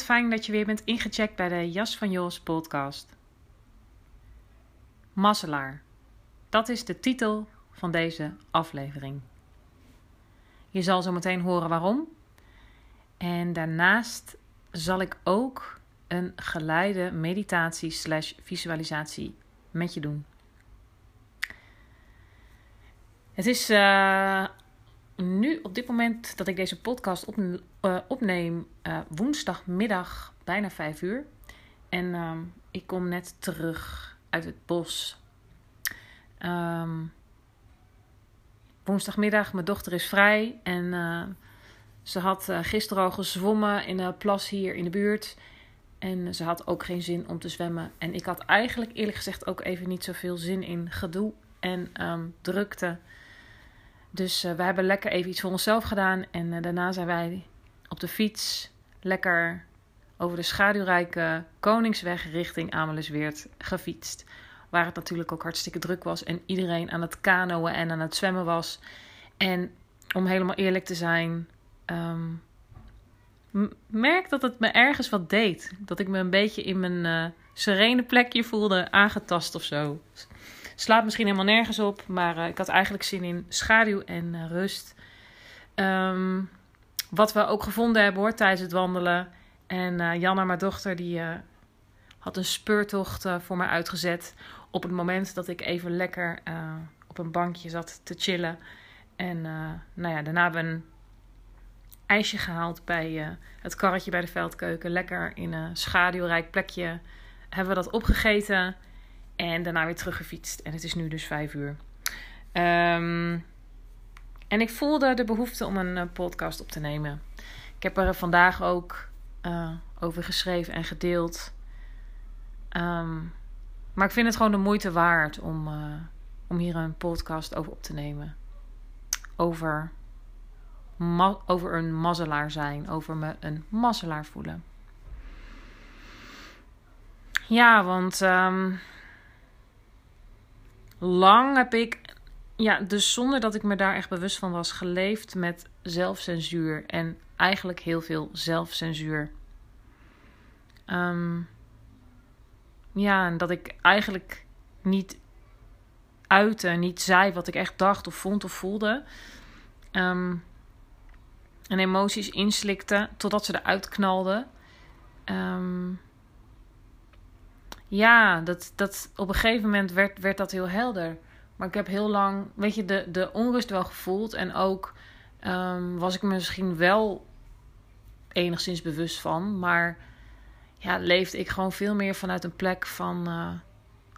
Fijn dat je weer bent ingecheckt bij de Jas van Jos podcast. Mazzelaar. Dat is de titel van deze aflevering. Je zal zo meteen horen waarom. En daarnaast zal ik ook een geleide meditatie slash visualisatie met je doen. Het is uh, nu op dit moment dat ik deze podcast op, uh, opneem, uh, woensdagmiddag bijna 5 uur. En uh, ik kom net terug uit het bos. Um, woensdagmiddag, mijn dochter is vrij en ze had gisteren al gezwommen in een plas hier in de buurt. En ze had ook geen zin om te zwemmen. En ik had eigenlijk eerlijk gezegd ook even niet zoveel zin in gedoe en um, drukte. Dus uh, we hebben lekker even iets voor onszelf gedaan. En uh, daarna zijn wij op de fiets lekker over de schaduwrijke Koningsweg richting Amelisweert gefietst. Waar het natuurlijk ook hartstikke druk was en iedereen aan het kanoën en aan het zwemmen was. En om helemaal eerlijk te zijn, um, merk dat het me ergens wat deed. Dat ik me een beetje in mijn uh, serene plekje voelde aangetast of zo. Slaat misschien helemaal nergens op, maar uh, ik had eigenlijk zin in schaduw en uh, rust. Um, wat we ook gevonden hebben hoor tijdens het wandelen. En uh, Janna, mijn dochter, die had een speurtocht voor mij uitgezet. Op het moment dat ik even lekker op een bankje zat te chillen. En nou ja, daarna hebben we een ijsje gehaald bij het karretje bij de veldkeuken. Lekker in een schaduwrijk plekje hebben we dat opgegeten. En daarna weer teruggefietst. En het is nu dus vijf uur. Um, en ik voelde de behoefte om een uh, podcast op te nemen. Ik heb er vandaag ook uh, over geschreven en gedeeld. Um, maar ik vind het gewoon de moeite waard om, uh, om hier een podcast over op te nemen. Over, over een mazzelaar zijn. Over me een mazzelaar voelen. Ja, want um, lang heb ik, ja, dus zonder dat ik me daar echt bewust van was, geleefd met zelfcensuur. En eigenlijk heel veel zelfcensuur. Um, ja, en dat ik eigenlijk niet uitte, niet zei wat ik echt dacht of vond of voelde. Um, en emoties inslikte totdat ze eruit knalden. Um, ja, dat, dat, op een gegeven moment werd, werd dat heel helder. Maar ik heb heel lang, weet je, de, de onrust wel gevoeld. En ook um, was ik me misschien wel enigszins bewust van. Maar ja, leefde ik gewoon veel meer vanuit een plek van uh,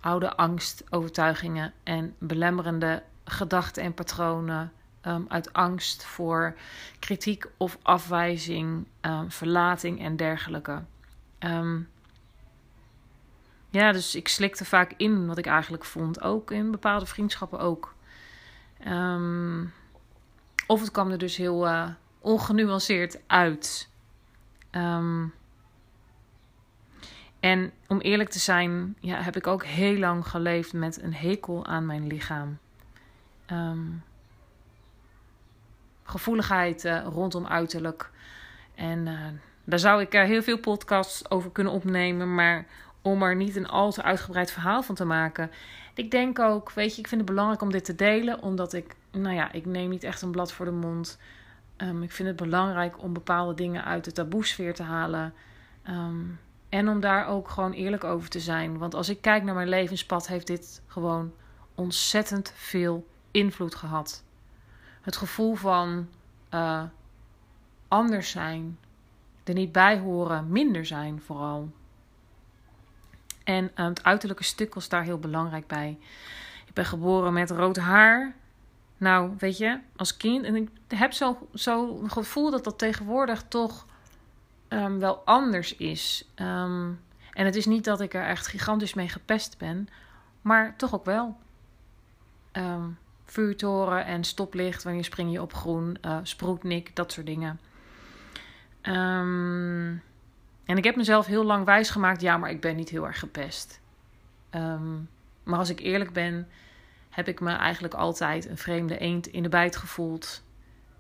oude angstovertuigingen en belemmerende gedachten en patronen. Um, uit angst voor kritiek of afwijzing, um, verlating en dergelijke. Um, ja, dus ik slikte vaak in wat ik eigenlijk vond. Ook in bepaalde vriendschappen ook. Um, of het kwam er dus heel uh, ongenuanceerd uit. Um, en om eerlijk te zijn, ja, heb ik ook heel lang geleefd met een hekel aan mijn lichaam. Um, gevoeligheid uh, rondom uiterlijk. En uh, daar zou ik heel veel podcasts over kunnen opnemen. Maar om er niet een al te uitgebreid verhaal van te maken. Ik denk ook, weet je, ik vind het belangrijk om dit te delen, omdat ik, nou ja, ik neem niet echt een blad voor de mond. Um, ik vind het belangrijk om bepaalde dingen uit de taboesfeer te halen. Ehm, en om daar ook gewoon eerlijk over te zijn. Want als ik kijk naar mijn levenspad, heeft dit gewoon ontzettend veel invloed gehad. Het gevoel van uh, anders zijn, er niet bij horen, minder zijn vooral. En uh, het uiterlijke stuk was daar heel belangrijk bij. Ik ben geboren met rood haar. Nou, weet je, als kind. En ik heb zo'n zo gevoel dat dat tegenwoordig toch um, wel anders is. Um, en het is niet dat ik er echt gigantisch mee gepest ben, maar toch ook wel. Um, vuurtoren en stoplicht, wanneer spring je op groen, uh, sproetnik, dat soort dingen. Um, en ik heb mezelf heel lang wijsgemaakt, ja, maar ik ben niet heel erg gepest. Um, maar als ik eerlijk ben, heb ik me eigenlijk altijd een vreemde eend in de bijt gevoeld.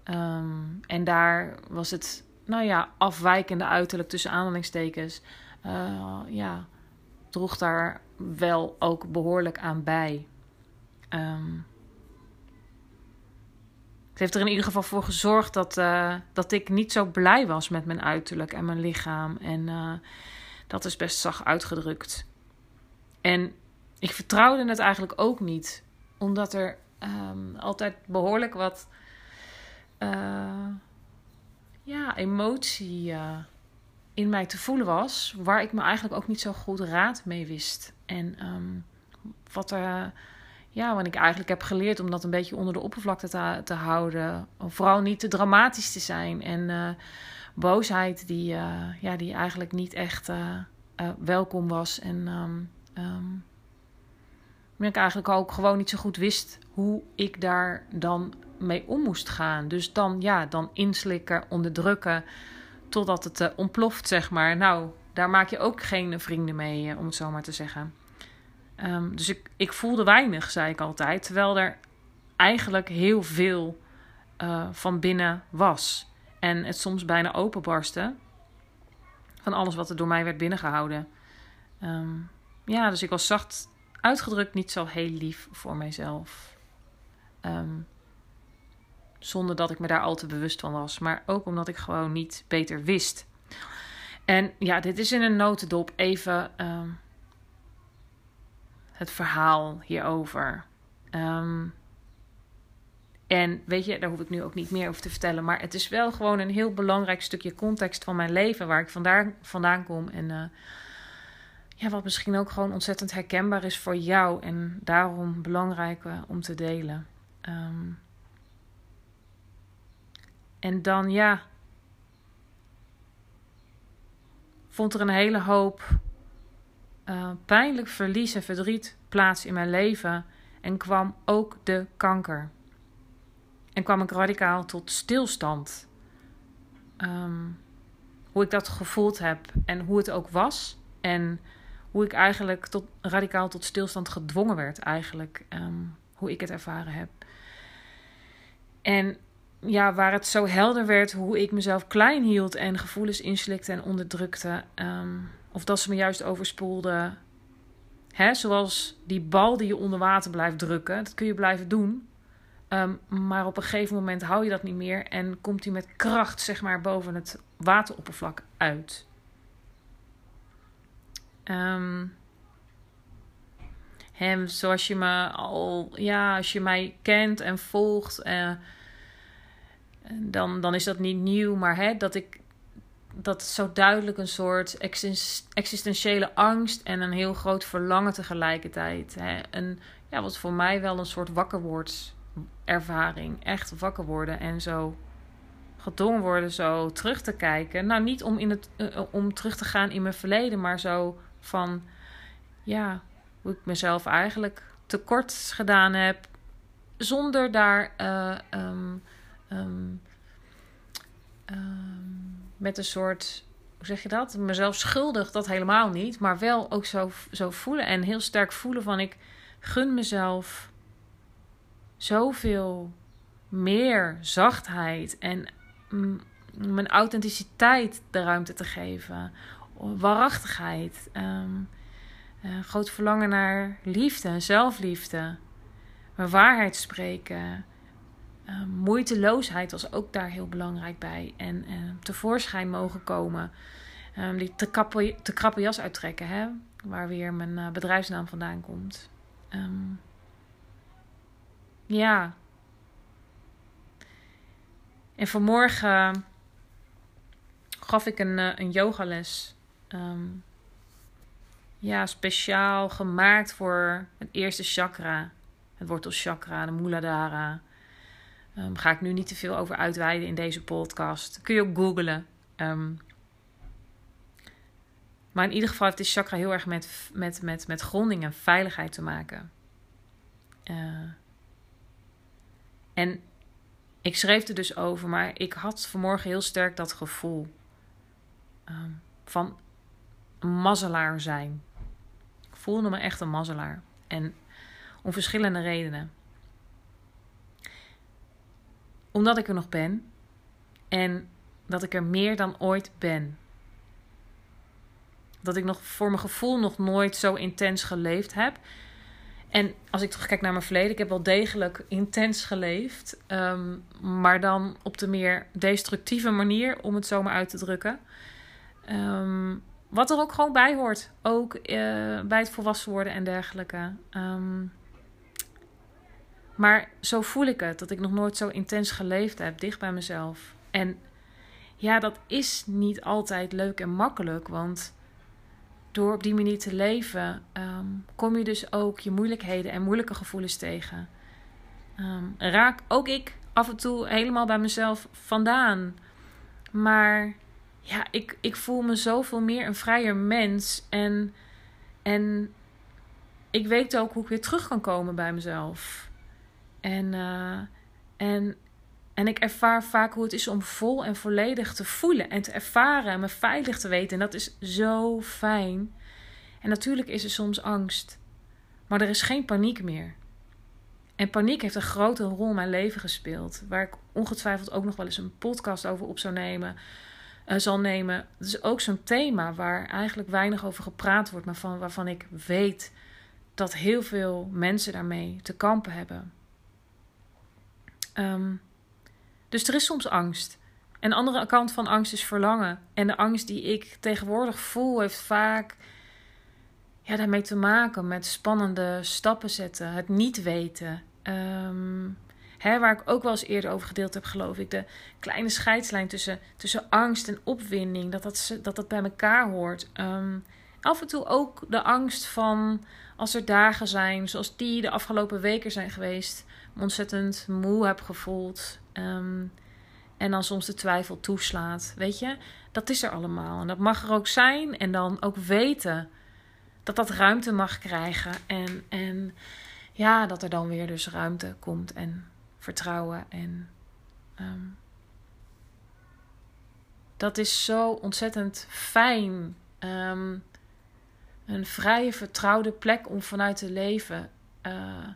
Um, en daar was het, nou ja, afwijkende uiterlijk tussen aanhalingstekens. Uh, ja, droeg daar wel ook behoorlijk aan bij. Um, het heeft er in ieder geval voor gezorgd dat, uh, dat ik niet zo blij was met mijn uiterlijk en mijn lichaam. En uh, dat is best zacht uitgedrukt. En ik vertrouwde het eigenlijk ook niet, omdat er um, altijd behoorlijk wat uh, ja, emotie in mij te voelen was, waar ik me eigenlijk ook niet zo goed raad mee wist. En um, wat er ja, want ik eigenlijk heb geleerd om dat een beetje onder de oppervlakte te, te houden. Vooral niet te dramatisch te zijn. En uh, boosheid die, uh, ja, die eigenlijk niet echt uh, welkom was. En um, um, ik eigenlijk ook gewoon niet zo goed wist hoe ik daar dan mee om moest gaan. Dus dan, ja, dan inslikken, onderdrukken, totdat het ontploft, zeg maar. Nou, daar maak je ook geen vrienden mee, om het zo maar te zeggen. Um, dus ik, ik voelde weinig, zei ik altijd. Terwijl er eigenlijk heel veel uh, van binnen was. En het soms bijna openbarstte. Van alles wat er door mij werd binnengehouden. Um, ja, dus ik was zacht uitgedrukt niet zo heel lief voor mijzelf. Um, zonder dat ik me daar al te bewust van was. Maar ook omdat ik gewoon niet beter wist. En ja, dit is in een notendop even het verhaal hierover. Um, en weet je, daar hoef ik nu ook niet meer over te vertellen. Maar het is wel gewoon een heel belangrijk stukje context van mijn leven waar ik vandaan, vandaan kom. En uh, ja, wat misschien ook gewoon ontzettend herkenbaar is voor jou. En daarom belangrijk uh, om te delen. Um, en dan ja. Vond er een hele hoop uh, pijnlijk verlies en verdriet plaats in mijn leven en kwam ook de kanker. En kwam ik radicaal tot stilstand. Um, hoe ik dat gevoeld heb en hoe het ook was. En hoe ik eigenlijk tot, radicaal tot stilstand gedwongen werd, eigenlijk. Um, hoe ik het ervaren heb. En ja, waar het zo helder werd hoe ik mezelf klein hield en gevoelens inslikte en onderdrukte. Um, of dat ze me juist overspoelden. Hè, zoals die bal die je onder water blijft drukken. Dat kun je blijven doen. Um, maar op een gegeven moment hou je dat niet meer. En komt hij met kracht zeg maar boven het wateroppervlak uit. Um, hem, zoals je me al, ja, als je mij kent en volgt, uh, dan, dan is dat niet nieuw. Maar hè, dat ik dat zo duidelijk een soort existentiële angst en een heel groot verlangen tegelijkertijd. Hè? Een, ja, wat voor mij wel een soort wakkerwordservaring. Echt wakker worden en zo gedwongen worden zo terug te kijken. Nou, niet om, in het, uh, om terug te gaan in mijn verleden, maar zo van ja, hoe ik mezelf eigenlijk tekort gedaan heb. Zonder daar uh, um, um, um, met een soort, hoe zeg je dat? Mezelf schuldig, dat helemaal niet. Maar wel ook zo, zo voelen en heel sterk voelen van ik gun mezelf zoveel meer zachtheid en mijn authenticiteit de ruimte te geven. Waarachtigheid. Um, groot verlangen naar liefde zelfliefde. Mijn waarheid spreken. Uh, moeiteloosheid was ook daar heel belangrijk bij. En uh, tevoorschijn mogen komen. Um, die te krappe, te krappe jas uittrekken, hè? waar weer mijn uh, bedrijfsnaam vandaan komt. Ja. En vanmorgen gaf ik een, uh, een yogales. Ja, speciaal gemaakt voor het eerste chakra. Het wortelchakra, de Muladhara. Um, ga ik nu niet te veel over uitweiden in deze podcast. Kun je ook googlen. Um, maar in ieder geval heeft dit chakra heel erg met, met, met, met gronding en veiligheid te maken. Uh, en ik schreef er dus over, maar ik had vanmorgen heel sterk dat gevoel um, van mazzelaar zijn. Ik voelde me echt een mazzelaar. En om verschillende redenen. Omdat ik er nog ben en dat ik er meer dan ooit ben. Dat ik nog voor mijn gevoel nog nooit zo intens geleefd heb. En als ik terugkijk naar mijn verleden, ik heb wel degelijk intens geleefd. Um, maar dan op de meer destructieve manier, om het zo maar uit te drukken. Um, wat er ook gewoon bij hoort. Ook uh, bij het volwassen worden en dergelijke. Um, maar zo voel ik het, dat ik nog nooit zo intens geleefd heb, dicht bij mezelf. En ja, dat is niet altijd leuk en makkelijk, want door op die manier te leven, um, kom je dus ook je moeilijkheden en moeilijke gevoelens tegen. Um, raak ook ik af en toe helemaal bij mezelf vandaan. Maar ja, ik, ik voel me zoveel meer een vrijer mens. En, en ik weet ook hoe ik weer terug kan komen bij mezelf. En, uh, en, en ik ervaar vaak hoe het is om vol en volledig te voelen en te ervaren en me veilig te weten. En dat is zo fijn. En natuurlijk is er soms angst, maar er is geen paniek meer. En paniek heeft een grote rol in mijn leven gespeeld, waar ik ongetwijfeld ook nog wel eens een podcast over op zou nemen. Uh, zal nemen. Het is ook zo'n thema waar eigenlijk weinig over gepraat wordt, maar van, waarvan ik weet dat heel veel mensen daarmee te kampen hebben. Um, dus er is soms angst. En de andere kant van angst is verlangen. En de angst die ik tegenwoordig voel, heeft vaak ja, daarmee te maken met spannende stappen zetten, het niet weten. Um, hè, waar ik ook wel eens eerder over gedeeld heb, geloof ik. De kleine scheidslijn tussen, tussen angst en opwinding, dat dat, dat, dat bij elkaar hoort. Um, af en toe ook de angst van als er dagen zijn, zoals die de afgelopen weken zijn geweest, ontzettend moe heb gevoeld. Um, en dan soms de twijfel toeslaat. Weet je, dat is er allemaal. En dat mag er ook zijn. En dan ook weten dat dat ruimte mag krijgen. En, en ja, dat er dan weer dus ruimte komt. En vertrouwen. En um, dat is zo ontzettend fijn. Um, een vrije, vertrouwde plek om vanuit te leven. Uh,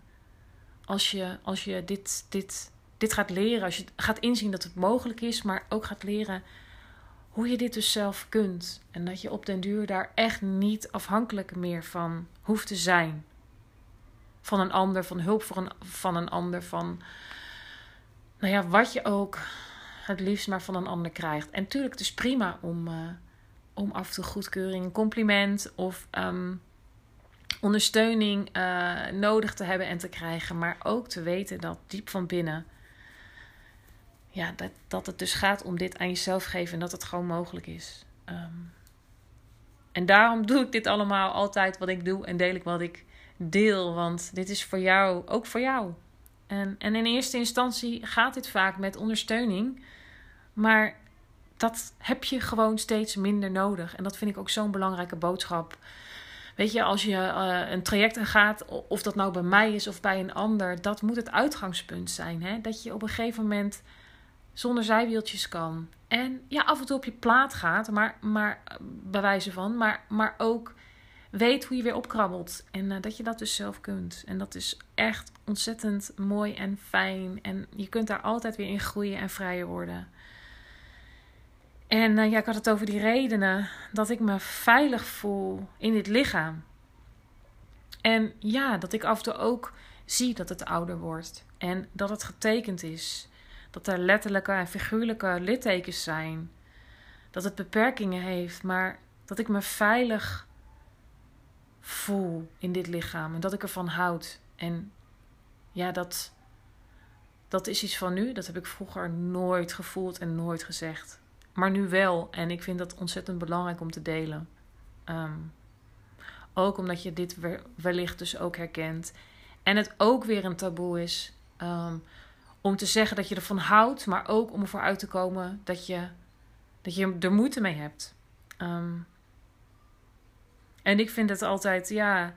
als je, als je dit, dit, dit gaat leren, als je gaat inzien dat het mogelijk is, maar ook gaat leren hoe je dit dus zelf kunt. En dat je op den duur daar echt niet afhankelijk meer van hoeft te zijn. Van een ander, van hulp voor een, van een ander, van nou ja, wat je ook het liefst maar van een ander krijgt. En natuurlijk, het is prima om, uh, om af en toe goedkeuring, een compliment of um, ondersteuning uh, nodig te hebben en te krijgen. Maar ook te weten dat diep van binnen. Ja, dat, dat het dus gaat om dit aan jezelf geven en dat het gewoon mogelijk is. Um, en daarom doe ik dit allemaal altijd wat ik doe en deel ik wat ik deel. Want dit is voor jou, ook voor jou. En, en in eerste instantie gaat dit vaak met ondersteuning. Maar dat heb je gewoon steeds minder nodig. En dat vind ik ook zo'n belangrijke boodschap. Weet je, als je uh, een traject gaat, of dat nou bij mij is of bij een ander, dat moet het uitgangspunt zijn. Hè? Dat je op een gegeven moment zonder zijwieltjes kan. En ja, af en toe op je plaat gaat, maar, maar bij wijze van, maar, maar ook weet hoe je weer opkrabbelt. En uh, dat je dat dus zelf kunt. En dat is echt ontzettend mooi en fijn. En je kunt daar altijd weer in groeien en vrijer worden. En uh, ja, ik had het over die redenen dat ik me veilig voel in dit lichaam. En ja, dat ik af en toe ook zie dat het ouder wordt. En dat het getekend is. Dat er letterlijke en figuurlijke littekens zijn. dat het beperkingen heeft, maar dat ik me veilig voel in dit lichaam en dat ik ervan houd. En ja, dat, dat is iets van nu. Dat heb ik vroeger nooit gevoeld en nooit gezegd. Maar nu wel. En ik vind dat ontzettend belangrijk om te delen. Ehm, ook omdat je dit wellicht dus ook herkent. En het ook weer een taboe is. Ehm, om te zeggen dat je ervan houdt, maar ook om ervoor uit te komen dat je, dat je er moeite mee hebt. Ehm, en ik vind het altijd, ja.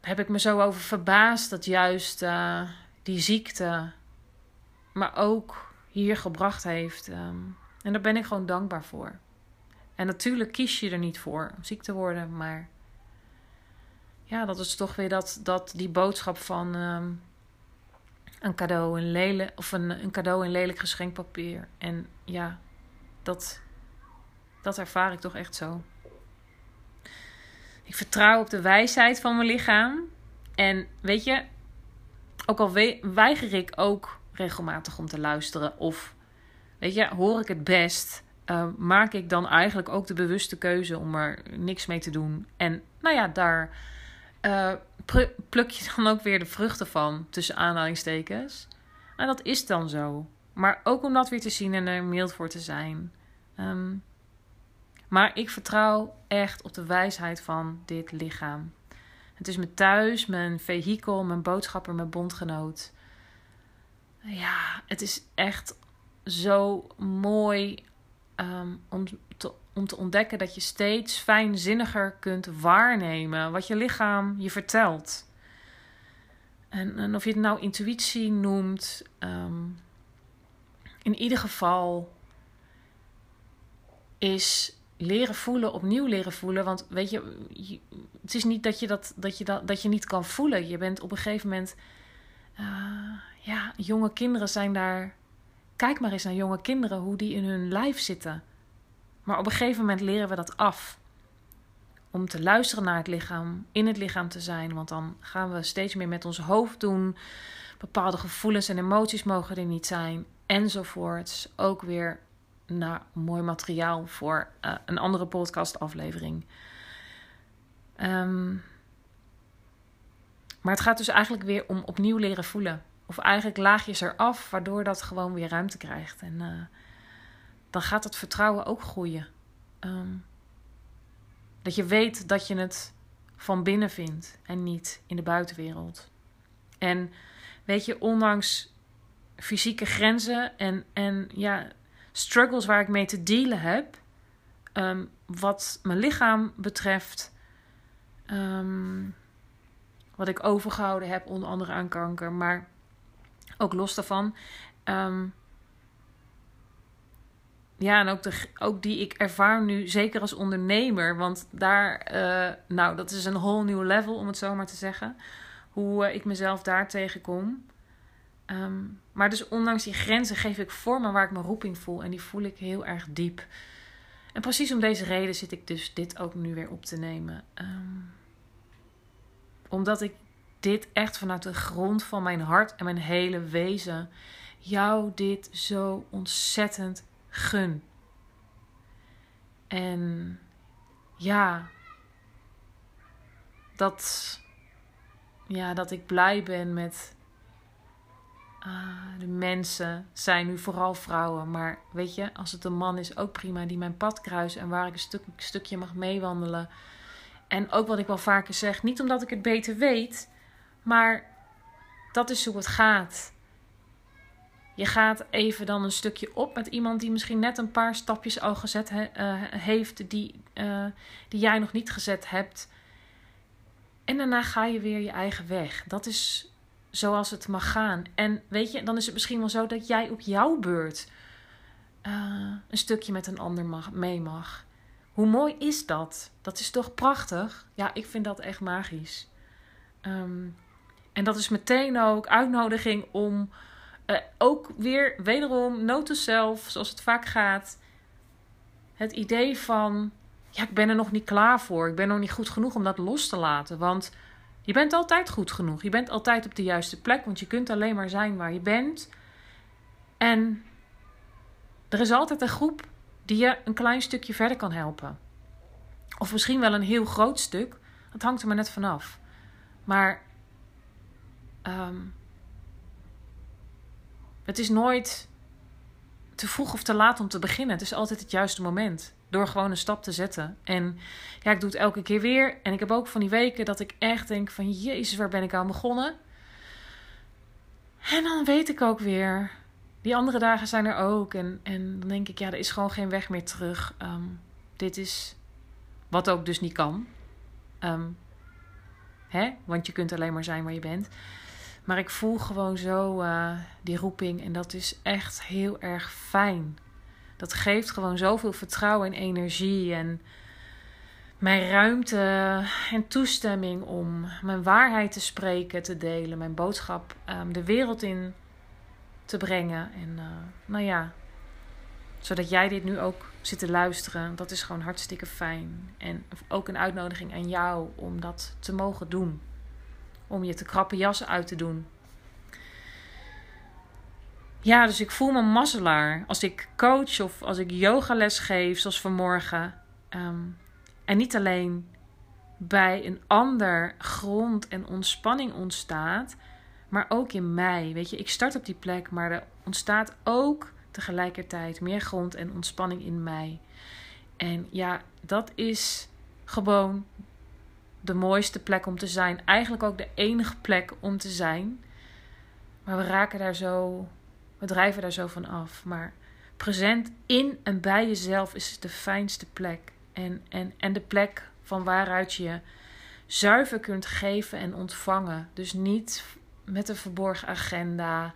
Heb ik me zo over verbaasd dat juist uh, die ziekte maar ook hier gebracht heeft. Um, en daar ben ik gewoon dankbaar voor. En natuurlijk kies je er niet voor om ziek te worden, maar ja, dat is toch weer dat, dat die boodschap van um, een cadeau in lelijk of een, een cadeau in lelijk geschenkpapier. En ja, dat, dat ervaar ik toch echt zo. Ik vertrouw op de wijsheid van mijn lichaam. En weet je, ook al weiger ik ook regelmatig om te luisteren, of weet je, hoor ik het best, uh, maak ik dan eigenlijk ook de bewuste keuze om er niks mee te doen. En nou ja, daar uh, pluk je dan ook weer de vruchten van, tussen aanhalingstekens. En dat is dan zo. Maar ook om dat weer te zien en er mild voor te zijn. Um, maar ik vertrouw echt op de wijsheid van dit lichaam. Het is mijn thuis, mijn vehikel, mijn boodschapper, mijn bondgenoot. Ja, het is echt zo mooi um, om, te, om te ontdekken dat je steeds fijnzinniger kunt waarnemen wat je lichaam je vertelt. En, of je het nou intuïtie noemt, um, in ieder geval is leren voelen, opnieuw leren voelen. Want weet je, het is niet dat je dat, dat, je dat, dat je niet kan voelen. Je bent op een gegeven moment. Uh, ja, jonge kinderen zijn daar. Kijk maar eens naar jonge kinderen, hoe die in hun lijf zitten. Maar op een gegeven moment leren we dat af. Om te luisteren naar het lichaam, in het lichaam te zijn. Want dan gaan we steeds meer met ons hoofd doen. Bepaalde gevoelens en emoties mogen er niet zijn. Enzovoorts. Ook weer nou, mooi materiaal voor uh, een andere podcastaflevering. Um, maar het gaat dus eigenlijk weer om opnieuw leren voelen. Of eigenlijk laagjes eraf, waardoor dat gewoon weer ruimte krijgt. En uh, dan gaat het vertrouwen ook groeien. Um, dat je weet dat je het van binnen vindt en niet in de buitenwereld. En weet je, ondanks fysieke grenzen en, en ja, struggles waar ik mee te dealen heb. Ehm, wat mijn lichaam betreft. Ehm, wat ik overgehouden heb, onder andere aan kanker. Maar ook los daarvan. Ehm, ja, en ook, de, ook die ik ervaar nu, zeker als ondernemer. Want daar, uh, nou, dat is een whole new level, om het zo maar te zeggen. Hoe uh, ik mezelf daar tegenkom. Um, maar dus ondanks die grenzen geef ik vormen waar ik mijn roeping voel. En die voel ik heel erg diep. En precies om deze reden zit ik dus dit ook nu weer op te nemen. Um, omdat ik dit echt vanuit de grond van mijn hart en mijn hele wezen jou dit zo ontzettend gun. En ja, dat, ja, dat ik blij ben met Ah, de mensen zijn nu vooral vrouwen. Maar weet je, als het een man is, ook prima. Die mijn pad kruist en waar ik een, stuk, stukje mag meewandelen. En ook wat ik wel vaker zeg, niet omdat ik het beter weet, maar dat is hoe het gaat. Je gaat even dan een stukje op met iemand die misschien net een paar stapjes al gezet uh, heeft, die, uh, die jij nog niet gezet hebt. En daarna ga je weer je eigen weg. Dat is zoals het mag gaan. En weet je, dan is het misschien wel zo dat jij op jouw beurt uh, een stukje met een ander mag, mee mag. Hoe mooi is dat? Dat is toch prachtig? Ja, ik vind dat echt magisch. Um, en dat is meteen ook uitnodiging om uh, ook weer, wederom, note zelf, zoals het vaak gaat. Het idee van, ja, ik ben er nog niet klaar voor. Ik ben nog niet goed genoeg om dat los te laten. Want je bent altijd goed genoeg. Je bent altijd op de juiste plek, want je kunt alleen maar zijn waar je bent. En er is altijd een groep die je een klein stukje verder kan helpen. Of misschien wel een heel groot stuk. Dat hangt er maar net vanaf. Maar ehm, het is nooit te vroeg of te laat om te beginnen. Het is altijd het juiste moment. Door gewoon een stap te zetten. En ja, ik doe het elke keer weer. En ik heb ook van die weken dat ik echt denk van... Jezus, waar ben ik aan begonnen? En dan weet ik ook weer... Die andere dagen zijn er ook. En, en dan denk ik, ja, er is gewoon geen weg meer terug. Ehm, dit is wat ook dus niet kan. Ehm, hè? Want je kunt alleen maar zijn waar je bent. Maar ik voel gewoon zo uh, die roeping. En dat is echt heel erg fijn. Dat geeft gewoon zoveel vertrouwen en energie. En mijn ruimte en toestemming om mijn waarheid te spreken, te delen. Mijn boodschap um, de wereld in te brengen. En uh, nou ja, zodat jij dit nu ook zit te luisteren. Dat is gewoon hartstikke fijn. En ook een uitnodiging aan jou om dat te mogen doen. Om je te krappe jas uit te doen. Ja, dus ik voel me mazzelaar. Als ik coach of als ik yogales geef, zoals vanmorgen. Um, en niet alleen bij een ander grond en ontspanning ontstaat, maar ook in mij. Weet je, ik start op die plek, maar er ontstaat ook tegelijkertijd meer grond en ontspanning in mij. En ja, dat is gewoon de mooiste plek om te zijn. Eigenlijk ook de enige plek om te zijn. Maar we raken daar zo, we drijven daar zo van af. Maar present in en bij jezelf is de fijnste plek. En, en, en de plek van waaruit je zuiver kunt geven en ontvangen. Dus niet met een verborgen agenda,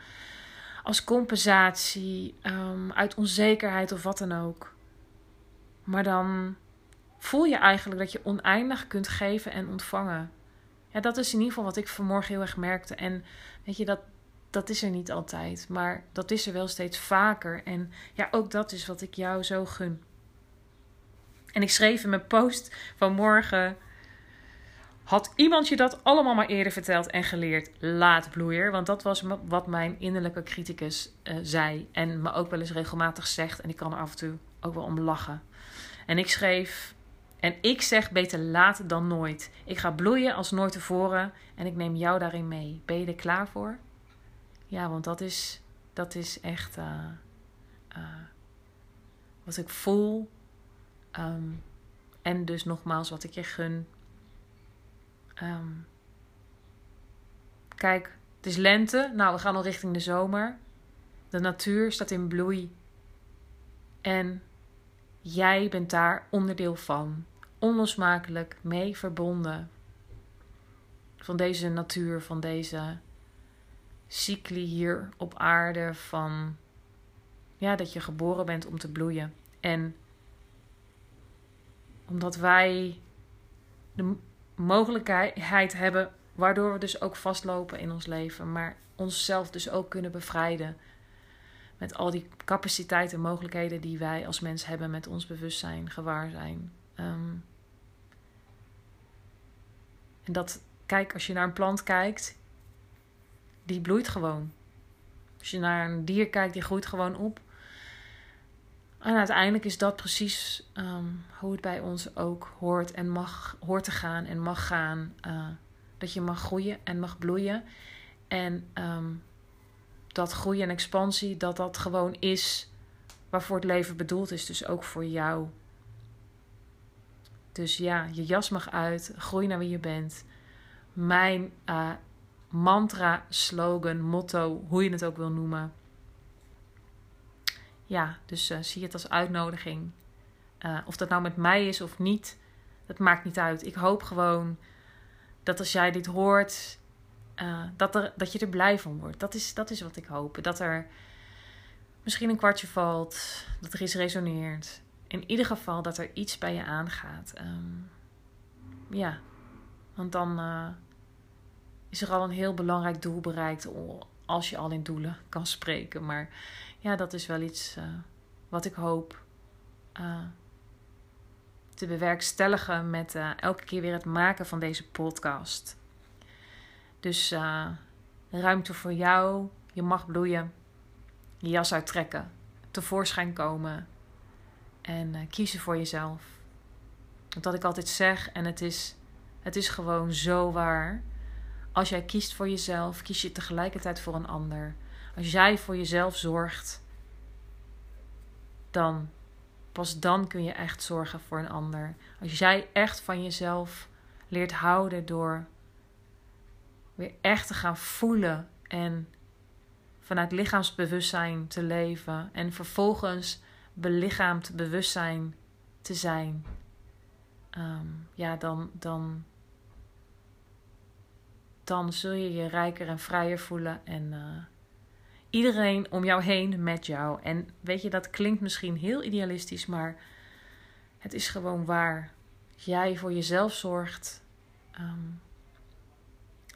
als compensatie, um, uit onzekerheid of wat dan ook. Maar dan voel je eigenlijk dat je oneindig kunt geven en ontvangen. Ja, dat is in ieder geval wat ik vanmorgen heel erg merkte. En weet je, dat, dat is er niet altijd. Maar dat is er wel steeds vaker. En ja, ook dat is wat ik jou zo gun. En ik schreef in mijn post van morgen. Had iemand je dat allemaal maar eerder verteld en geleerd? Laat bloeier. Want dat was wat mijn innerlijke criticus uh, zei. En me ook wel eens regelmatig zegt. En ik kan er af en toe ook wel om lachen. En ik schreef. En ik zeg beter laat dan nooit. Ik ga bloeien als nooit tevoren. En ik neem jou daarin mee. Ben je er klaar voor? Ja, want dat is, dat is echt uh, uh, wat ik voel. Um, en dus nogmaals, wat ik je gun. Um, kijk, het is lente. Nou, we gaan al richting de zomer. De natuur staat in bloei. En jij bent daar onderdeel van. Onlosmakelijk mee verbonden. Van deze natuur, van deze cycli hier op aarde. Van ja, dat je geboren bent om te bloeien. En omdat wij de mogelijkheid hebben, waardoor we dus ook vastlopen in ons leven, maar onszelf dus ook kunnen bevrijden. Met al die capaciteiten en mogelijkheden die wij als mens hebben met ons bewustzijn, gewaar zijn. Um, en dat, kijk, als je naar een plant kijkt, die bloeit gewoon. Als je naar een dier kijkt, die groeit gewoon op. En uiteindelijk is dat precies um, hoe het bij ons ook hoort en mag hoort te gaan en mag gaan. Uh, dat je mag groeien en mag bloeien. En um, dat groei en expansie, dat dat gewoon is waarvoor het leven bedoeld is. Dus ook voor jou. Dus ja, je jas mag uit. Groei naar wie je bent. Mijn uh, mantra, slogan, motto, hoe je het ook wil noemen ja, dus uh, zie het als uitnodiging. Uh, of dat nou met mij is of niet, dat maakt niet uit. Ik hoop gewoon dat als jij dit hoort, dat, er, dat je er blij van wordt. Dat is, dat is wat ik hoop. Dat er misschien een kwartje valt, dat er iets resoneert. In ieder geval dat er iets bij je aangaat. Um, ja, want dan is er al een heel belangrijk doel bereikt als je al in doelen kan spreken. Maar ja, dat is wel iets uh, wat ik hoop uh, te bewerkstelligen met elke keer weer het maken van deze podcast. Dus ruimte voor jou, je mag bloeien, je jas uittrekken, tevoorschijn komen. En uh, kiezen voor jezelf. Dat ik altijd zeg, en het is, het is gewoon zo waar. Als jij kiest voor jezelf, kies je tegelijkertijd voor een ander. Als jij voor jezelf zorgt, dan pas dan kun je echt zorgen voor een ander. Als jij echt van jezelf leert houden door weer echt te gaan voelen en vanuit lichaamsbewustzijn te leven en vervolgens belichaamd bewustzijn te zijn, ehm, ja, dan, dan, dan zul je je rijker en vrijer voelen en uh, iedereen om jou heen met jou. En weet je, dat klinkt misschien heel idealistisch, maar het is gewoon waar. Jij voor jezelf zorgt. Um,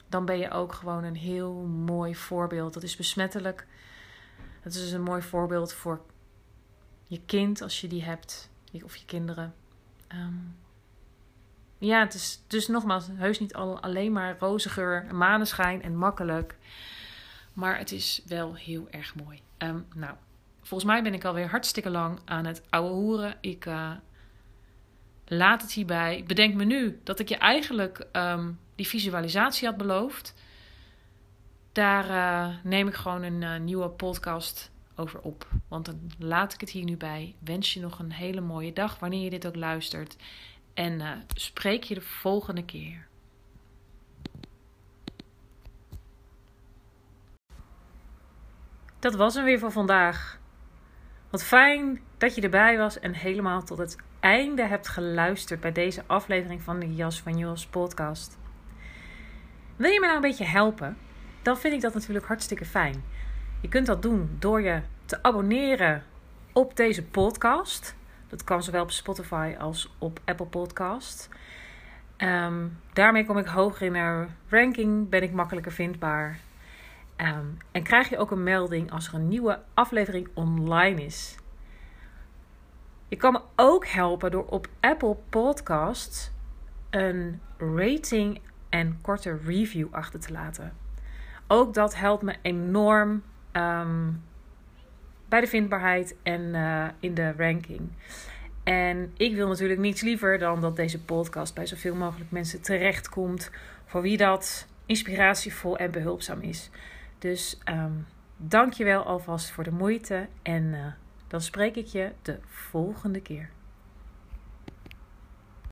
dan ben je ook gewoon een heel mooi voorbeeld. Dat is besmettelijk. Dat is dus een mooi voorbeeld voor je kind als je die hebt, of je kinderen. Ehm, ja, het is dus nogmaals heus niet al, alleen maar roze geur, maneschijn en makkelijk. Maar het is wel heel erg mooi. Um, nou, volgens mij ben ik alweer hartstikke lang aan het ouwe hoeren. Ik uh, laat het hierbij. Bedenk me nu dat ik je eigenlijk um, die visualisatie had beloofd. Daar uh, neem ik gewoon een uh, nieuwe podcast over op. Want dan laat ik het hier nu bij. Wens je nog een hele mooie dag wanneer je dit ook luistert. En uh, spreek je de volgende keer. Dat was hem weer voor vandaag. Wat fijn dat je erbij was en helemaal tot het einde hebt geluisterd bij deze aflevering van de Jas van Jos podcast. Wil je me nou een beetje helpen? Dan vind ik dat natuurlijk hartstikke fijn. Je kunt dat doen door je te abonneren op deze podcast. Dat kan zowel op Spotify als op Apple Podcast. Um, daarmee kom ik hoger in de ranking, ben ik makkelijker vindbaar. Um, en krijg je ook een melding als er een nieuwe aflevering online is. Je kan me ook helpen door op Apple Podcasts een rating en korte review achter te laten. Ook dat helpt me enorm um, bij de vindbaarheid en uh, in de ranking. En ik wil natuurlijk niets liever dan dat deze podcast bij zoveel mogelijk mensen terechtkomt. Voor wie dat inspiratievol en behulpzaam is. Dus um, dank je wel alvast voor de moeite. En uh, dan spreek ik je de volgende keer.